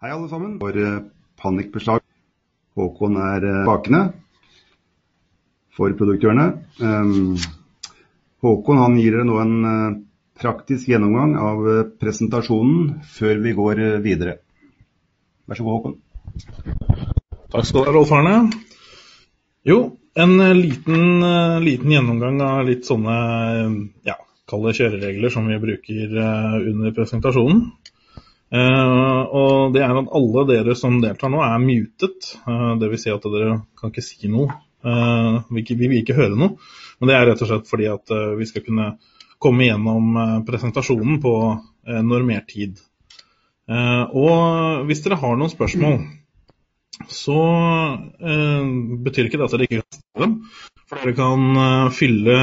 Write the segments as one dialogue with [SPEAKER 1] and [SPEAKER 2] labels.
[SPEAKER 1] Hei alle sammen. For eh, panikkbeslag. Håkon er bakende for produkthjørnet. Um, Håkon han gir dere nå en uh, praktisk gjennomgang av presentasjonen før vi går videre. Vær så god, Håkon.
[SPEAKER 2] Takk skal du ha, Rolf Arne. Jo, en liten, liten, gjennomgang av litt sånne ja, kall kjøreregler som vi bruker under presentasjonen. Uh, og det er at alle dere som deltar nå, er mutet. Uh, Dvs. Si at dere kan ikke si noe. Uh, vi, vi, vil ikke høre noe. Men det er rett og slett fordi at vi skal kunne komme gjennom presentasjonen på normert tid. og hvis dere har noen spørsmål, så betyr ikke det at dere ikke kan stille dem. For dere kan fylle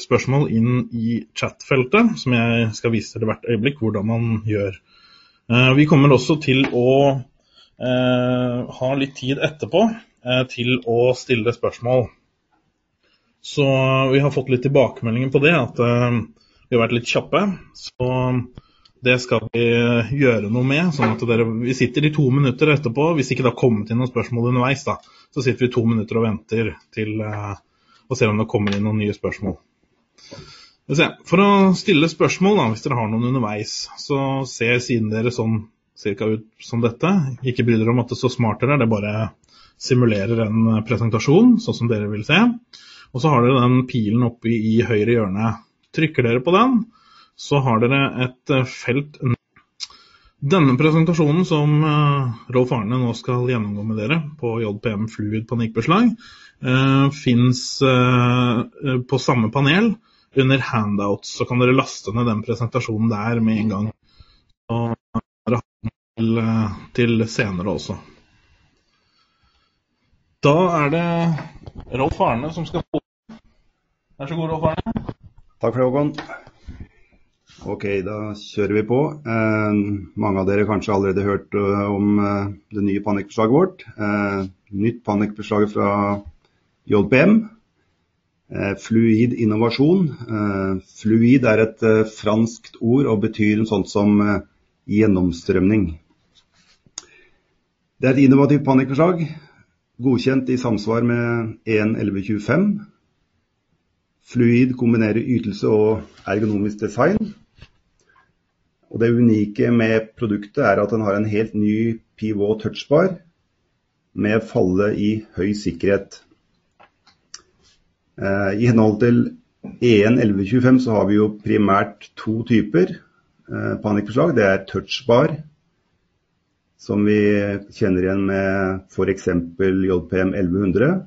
[SPEAKER 2] spørsmål inn i chat-feltet, som jeg skal vise dere hvert øyeblikk hvordan man gjør. Eh, vi kommer også til å eh, ha litt tid etterpå eh, til å stille spørsmål. Så vi har fått litt tilbakemeldinger på det, at vi har vært litt kjappe. Så det skal vi gjøre noe med. sånn at dere, Vi sitter i to minutter etterpå. Hvis ikke det har kommet inn noen spørsmål underveis, da, så sitter vi to minutter og venter til å se om det kommer inn noen nye spørsmål. For å stille spørsmål, da, hvis dere har noen underveis, så ser siden dere sånn cirka ut som dette. Ikke bry dere om at det står smart der, det bare simulerer en presentasjon, sånn som dere vil se. Og så har dere den pilen oppe i høyre hjørne. Trykker dere på den, så har dere et eh, felt Denne presentasjonen som eh, Rolf Arne nå skal gjennomgå med dere på JPM Fluid panikkbeslag, eh, fins på samme panel under handouts, så kan dere laste ned den presentasjonen der med en gang. Og til, til senere også. Da er det Rolf Arne som skal få Vær så god, Rolf Arne.
[SPEAKER 1] Takk for det, Håkon. Ok, da kjører vi på. Eh, mange av dere kanskje allerede hørt uh, om uh, det nye panikkforslaget vårt. Eh, nytt panikkforslag fra JPM. Eh, fluid innovasjon. Eh, fluid er et eh, franskt ord og betyr en sånt som gjennomstrømning. Det er et innovativt panikkforslag, godkjent i samsvar med 1.1125. Fluid kombinerer ytelse og ergonomisk design. Og Det unike med produktet er at den har en helt ny pivot touchbar med falle i høy sikkerhet. Eh, I henhold til EN 1125 så har vi jo primært to typer eh, panikkforslag. Det er touchbar, som vi kjenner igjen med f.eks. JPM 1100.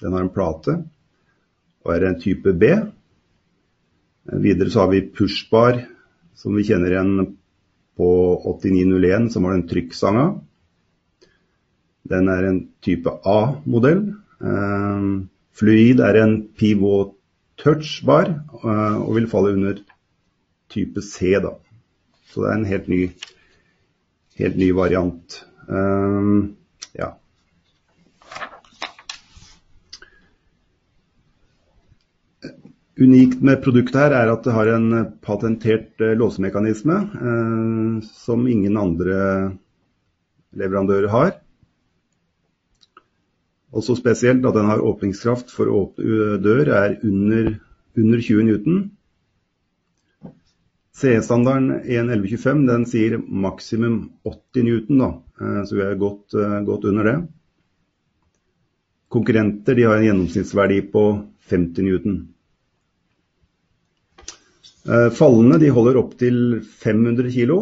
[SPEAKER 1] Den har en plate og er en type B. Eh, videre så har vi pushbar, som vi kjenner igjen på 8901, som har den trykkstanga. Den er en type A-modell. Fluid er en pivot touch-bar eh, og vil falle under type C. da. Så det er en helt ny, helt ny variant. Um, ja. Unikt med produktet her er at det har en patentert uh, låsemekanisme eh, som ingen andre leverandører har. Også spesielt at den har åpningskraft for åpne dør er under, under 20 newton. CE-standarden 1.1125 den sier maksimum 80 newton, da, eh, så vi er godt, godt under det. Konkurrenter de har en gjennomsnittsverdi på 50 newton. Eh, fallene de holder opp til 500 kg.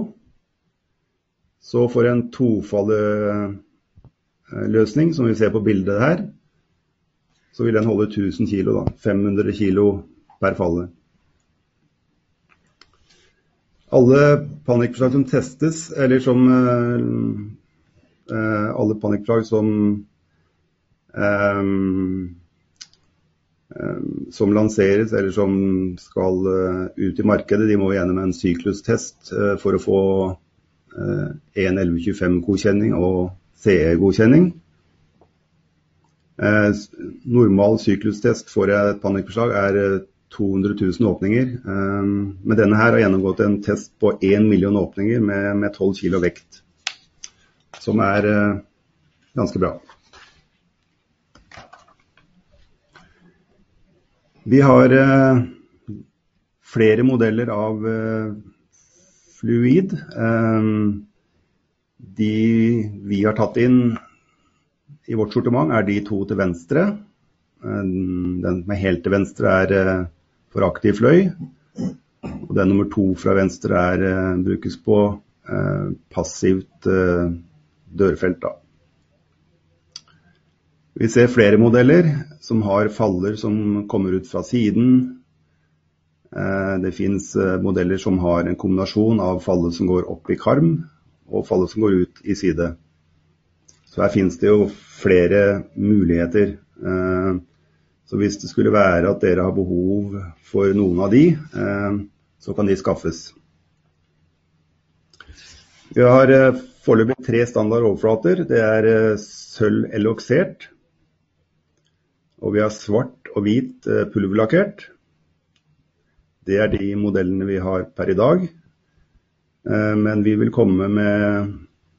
[SPEAKER 1] Så for en tofalle løsning, som vi ser på bildet her, så vil den holde 1000 kg. 500 kg per falle. Alle panikkforslag som testes, eller som uh, uh, Alle panikkforslag som um, um, som lanseres eller som skal ut i markedet, de må gjennom en syklustest for å få 1.1125-godkjenning og CE-godkjenning. Eh, normal syklustest for et panikkforslag er 200 eh, 000 åpninger. Eh, men denne her har gjennomgått en test på 1 million åpninger med, med 12 kg vekt. som er ganske bra. Vi har flere modeller av fluid. De vi har tatt inn i vårt sortiment, er de to til venstre. Den som er helt til venstre er for aktiv fløy. Og den nummer to fra venstre er, brukes på passivt dørfelt. Da. Vi ser flere modeller som har faller som kommer ut fra siden, det finnes modeller som har en kombinasjon av faller som går opp i karm og fallet som går ut i side. Så her finnes det jo flere muligheter. Så hvis det skulle være at dere har behov for noen av de, så kan de skaffes. Vi har foreløpig tre standard overflater. Det er sølv eloksert, og vi har svart og hvit pulverlakkert. Det er de modellene vi har per i dag. Men vi vil komme med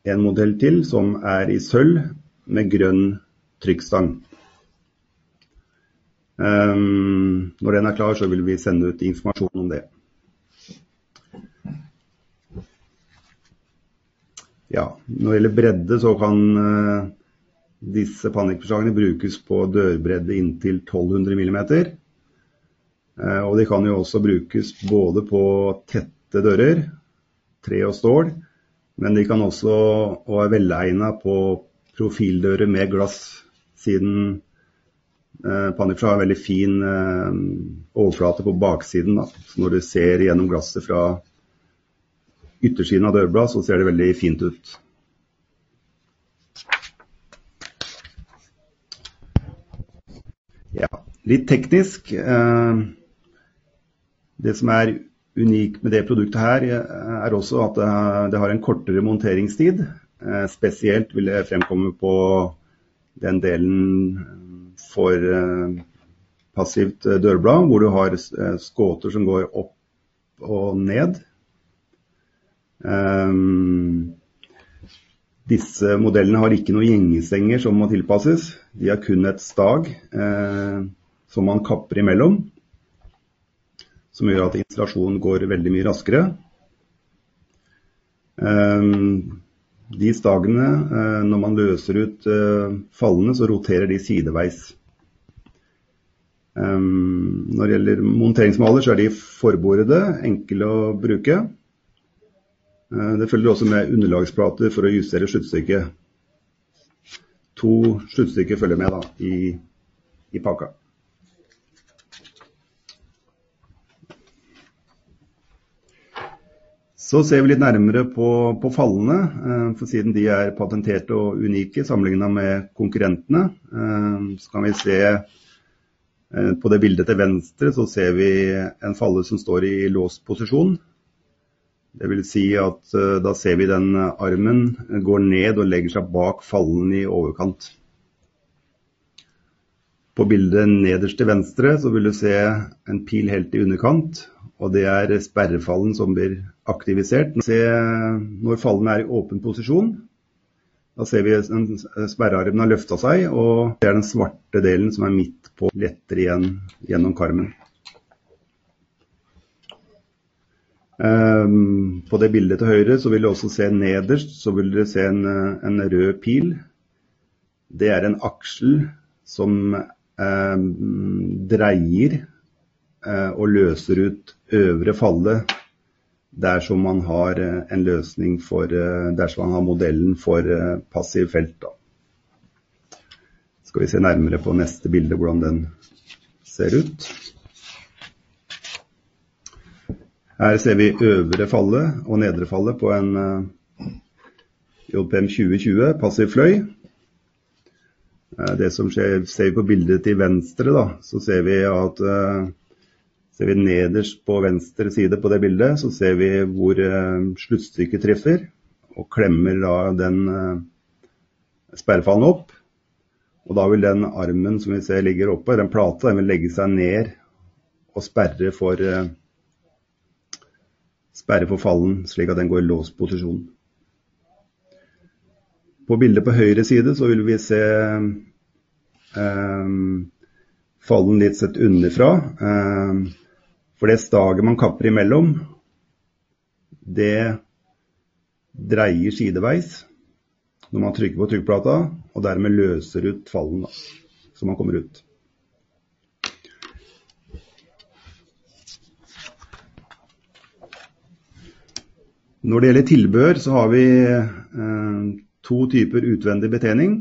[SPEAKER 1] en modell til som er i sølv med grønn trykkstang. Når den er klar så vil vi sende ut informasjon om det. Ja, når det gjelder bredde så kan disse panikkforslagene brukes på dørbredde inntil 1200 mm. Og de kan jo også brukes både på tette dører, tre og stål, men de kan også være velegna på profildører med glass, siden panikkforslag har veldig fin overflate på baksiden. Når du ser gjennom glasset fra yttersiden av dørbladet, så ser det veldig fint ut. Ja, litt teknisk. Det som er unikt med det produktet her er også at det har en kortere monteringstid. Spesielt vil det fremkomme på den delen for passivt dørblad, hvor du har skåter som går opp og ned. Disse modellene har ikke noen gjengestenger som må tilpasses. De har kun et stag som man kapper imellom, som gjør at installasjonen går veldig mye raskere. De stagene, når man løser ut fallene, så roterer de sideveis. Når det gjelder monteringsmaler så er de forborede, enkle å bruke. Det følger også med underlagsplater for å justere sluttstykket. To sluttstykker følger med da, i, i pakka. Så ser vi litt nærmere på, på fallene, for siden de er patenterte og unike sammenlignet med konkurrentene. Så kan vi se på det bildet til venstre, så ser vi en falle som står i låst posisjon. Det vil si at da ser vi den armen går ned og legger seg bak fallen i overkant. På bildet nederst til venstre så vil du se en pil helt i underkant, og det er sperrefallen som blir aktivisert. Når fallen er i åpen posisjon, da ser vi at sperrearmen har løftet seg, og det er den svarte delen som er midt på lettere igjen gjennom karmen. På det bildet til høyre så vil du også se nederst, så vil dere se en, en rød pil. Det er en aksel som um, dreier og løser ut øvre fallet dersom man har en løsning for, dersom man har modellen for passiv felt. Da. Skal vi se nærmere på neste bilde hvordan den ser ut. Her ser vi øvre fallet og nedre fallet på en JPM 2020 passiv fløy. Det som skjer, ser vi på bildet til venstre da, så ser vi at Ser vi nederst på venstre side på det bildet, så ser vi hvor sluttstykket treffer, og klemmer da den sperrefallen opp. Og da vil den armen som vi ser ligger oppe, den plata, den vil legge seg ned og sperre for, sperre for fallen, slik at den går i låst posisjon. På bildet på høyre side så vil vi se eh, fallen litt sett underfra. Eh, for det staget man kapper imellom, det dreier sideveis når man trykker på trykkplata, og dermed løser ut fallen, da, så man kommer ut. Når det gjelder tilbehør, så har vi eh, to typer utvendig betjening.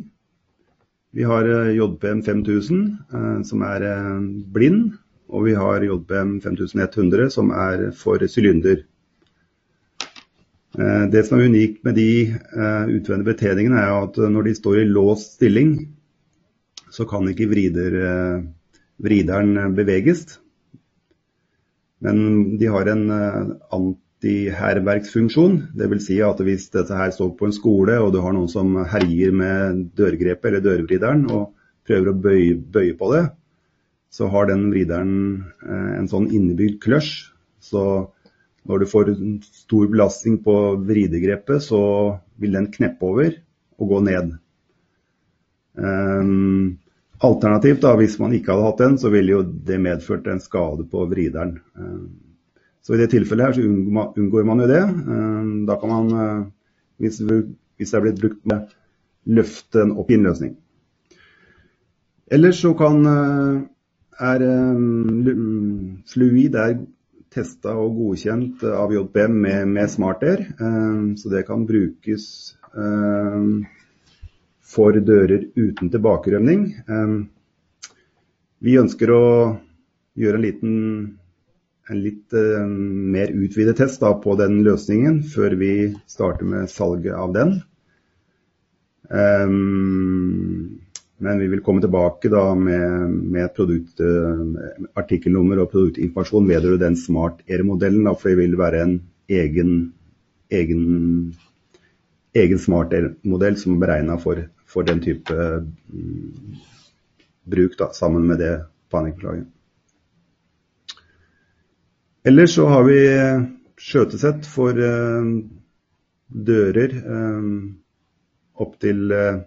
[SPEAKER 1] Vi har eh, JPM 5000, eh, som er eh, blind, og vi har JBM 5100, som er for sylinder. Eh, det som er unikt med de eh, utvendige betjeningene, er at når de står i låst stilling, så kan ikke vrider, vrideren beveges. Men de har en antihærverksfunksjon. Dvs. Si at hvis dette her står på en skole, og du har noen som herjer med dørgrepet eller dørvrideren og prøver å bøye, bøye på det, så har den vrideren eh, en sånn innebygd kløsj. Så når du får stor belastning på vridegrepet, så vil den kneppe over og gå ned. Um, alternativt, da, hvis man ikke hadde hatt den, så ville jo det medført en skade på vrideren. Um, så i det tilfellet her så unngår man jo det. Um, da kan man, eh, hvis, hvis det er blitt brukt med løfte den opp i innløsning. Ellers så kan eh, er fluid er testa og godkjent av JBM med, med SmartAir, så det kan brukes for dører uten tilbakerømning. Vi ønsker å gjøre en liten en litt uh, mer utvidet test da, på den løsningen før vi starter med salget av den. Um, men vi vil komme tilbake da med, med produkt, uh, artikkelnummer og produktinformasjon vedrørende den Smart Air-modellen. For det vil være en egen, egen, egen Smart Air-modell som er beregna for, for, den type um, bruk, da, sammen med det panikkforslaget. Ellers så har vi eh, skjøtesett for uh, dører uh, opp til uh,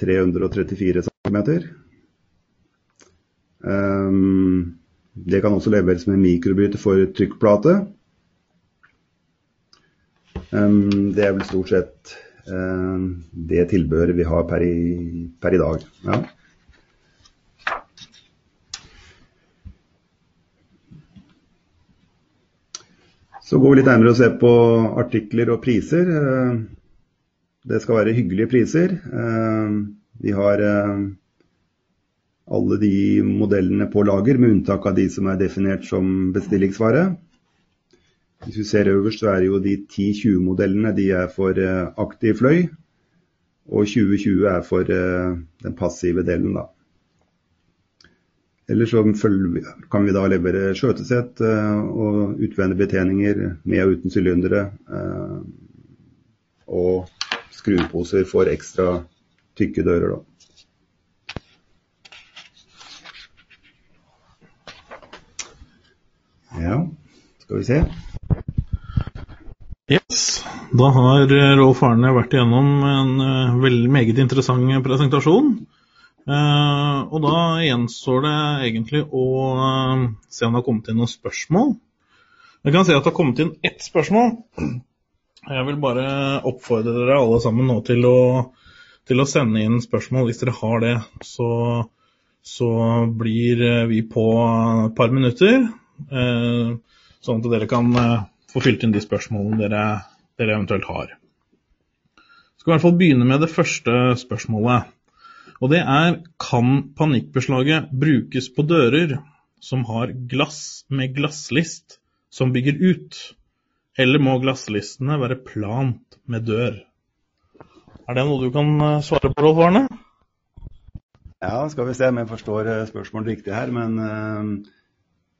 [SPEAKER 1] 334 cm. Um, det kan også leveres med mikrobryter for trykkplate. Um, det er vel stort sett det tilbehøret vi har per i, per i dag. Ja. Så går vi litt nærmere og ser på artikler og priser. Eh, det skal være hyggelige priser. Eh, vi har eh, alle de modellene på lager, med unntak av de som er definert som bestillingsvare. Hvis vi ser øverst, så er jo de 1020-modellene de er for aktiv fløy. Og 2020 er for den passive delen, da. Eller så kan vi da levere skjøtesett eh, og utvendige betjeninger med og uten sylindere. Eh, og skrueposer for ekstra tykke dører, da. Ja, skal vi se.
[SPEAKER 2] Yes, da har Rolf Arne vært igjennom en uh, veldig meget interessant presentasjon. Uh, og da gjenstår det egentlig å uh, se om det har kommet inn noen spørsmål. Jeg kan se at det har kommet inn ett spørsmål. Jeg vil bare oppfordre dere alle sammen nå til å, til å sende inn spørsmål hvis dere har det. Så, så blir vi på et par minutter, uh, sånn at dere kan få fylt inn de spørsmålene dere, dere eventuelt har. Jeg skal i hvert fall begynne med det første spørsmålet. Og det er kan panikkbeslaget brukes på dører som har glass med glasslist som bygger ut, eller må glasslistene være plant med dør? Er det noe du kan eh, svare på, Rolf Arne?
[SPEAKER 1] Ja, skal vi se om jeg forstår eh, spørsmålet riktig her. Men uh,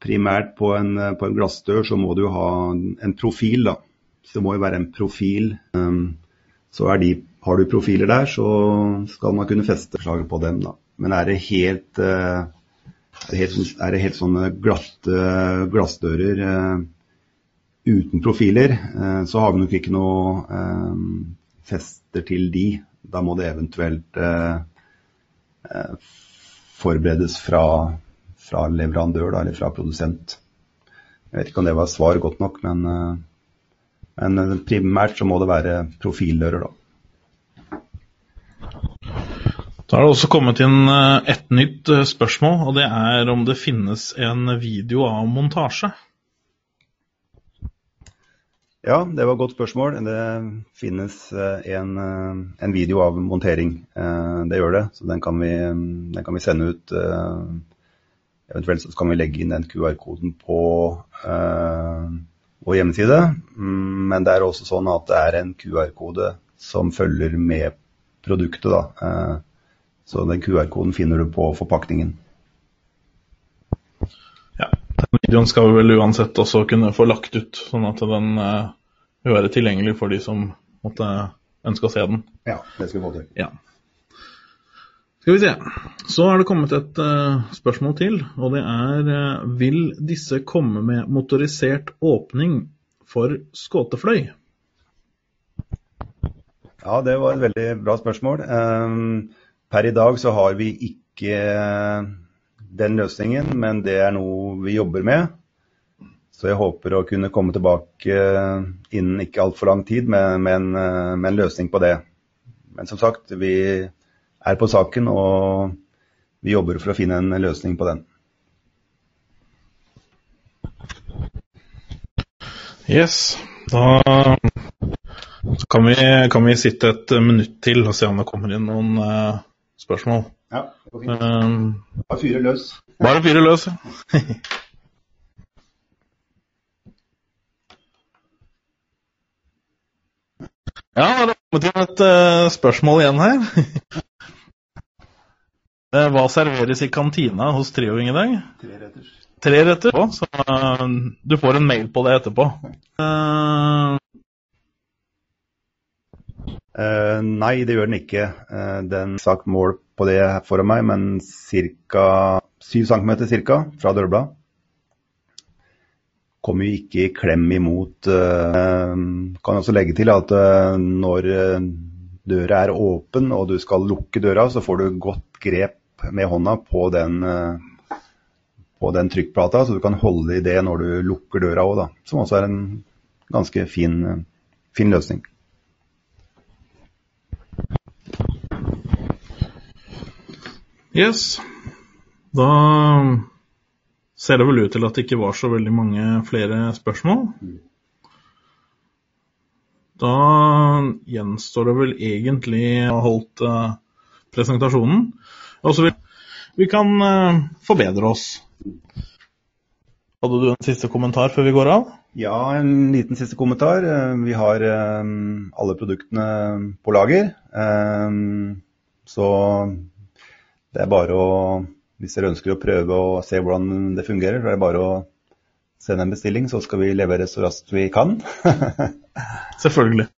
[SPEAKER 1] primært på en, på en, glassdør så må du ha en profil, da. Så det må jo være en profil. Så er de har du profiler der, så skal man kunne feste slaget på dem. Da. Men er det helt, eh, er det helt, er det helt sånne glatte glassdører eh, uten profiler, eh, så har vi nok ikke noe eh, fester til de. Da må det eventuelt forberedes fra, fra leverandør da, eller fra produsent. Jeg vet ikke om det var svar godt nok, men, men primært så må det være profildører, da.
[SPEAKER 2] Da har det også kommet inn et nytt spørsmål, og det er om det finnes en video av montasje.
[SPEAKER 1] Ja, det var et godt spørsmål. Det finnes eh, en, eh, en video av montering. Eh, det gjør det, så den kan vi, den kan vi sende ut. Eventuelt så kan vi legge inn den QR-koden på vår hjemmeside. Mm, men det er også sånn at det er en QR-kode som følger med produktet. Da. Så den QR-koden finner du på forpakningen.
[SPEAKER 2] Ja, den videoen skal vi vel uansett også kunne få lagt ut, sånn at den vil være tilgjengelig for de som måtte ønske å se den.
[SPEAKER 1] Ja, det skal vi få til.
[SPEAKER 2] Ja. Skal vi se. Så er det kommet et uh, spørsmål til, og det er uh, Vil disse komme med motorisert åpning for skåtefløy?
[SPEAKER 1] Ja, det var et veldig bra spørsmål. Um, per i dag så har vi ikke den løsningen, men det er noe vi jobber med. Så jeg håper å kunne komme tilbake eh, innen ikke altfor lang tid med, med, en, eh, med, en, løsning på det. Men som sagt, vi er på saken, og vi jobber for å finne en løsning på den.
[SPEAKER 2] Yes. Da kan vi, kan vi sitte et minutt til og se om det kommer inn noen uh, spørsmål.
[SPEAKER 1] Ja, det går fint. Um, bare fyre løs.
[SPEAKER 2] Bare fyre løs, ja. Ja, det har kommet inn et uh, spørsmål igjen her. uh, hva serveres i kantina hos Trioing i dag?
[SPEAKER 1] Tre retter.
[SPEAKER 2] Tre retter, så uh, du får en mail på det etterpå.
[SPEAKER 1] nei, det gjør den ikke. den sagt mål på det foran meg, men ca. 7 cm fra dørblad kommer jo ikke i klem imot. Uh, kan også legge til at uh, når eh, døra er åpen og du skal lukke døra, så får du godt grep med hånda på den, på den trykkplata, så du kan holde i det når du lukker døra òg, Som også er en ganske fin, fin løsning.
[SPEAKER 2] Yes. Da ser det vel ut til at det ikke var så veldig mange flere spørsmål. Da gjenstår det vel egentlig å ha holdt uh, presentasjonen. Og så vil vi kan uh, forbedre oss. Hadde du en siste kommentar før vi går av?
[SPEAKER 1] Ja, en liten siste kommentar. Eh, vi har alle produktene på lager. Så det er bare å hvis dere ønsker å prøve å se hvordan det fungerer, så er det bare å sende en bestilling, så skal vi levere så raskt vi kan.
[SPEAKER 2] Selvfølgelig.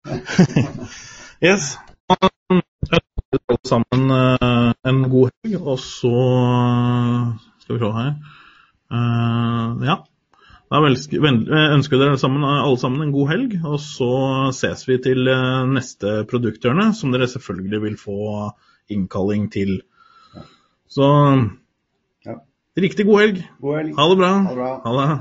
[SPEAKER 2] yes. Alle sammen uh, en god helg, og så skal vi se her uh, Ja. Da ønsker dere sammen, alle sammen en god helg, og så ses vi til eh, neste produkthjørne, som dere selvfølgelig vil få innkalling til. Så Riktig god helg.
[SPEAKER 1] God helg.
[SPEAKER 2] Ha det bra.
[SPEAKER 1] Ha det bra.
[SPEAKER 2] Ha det.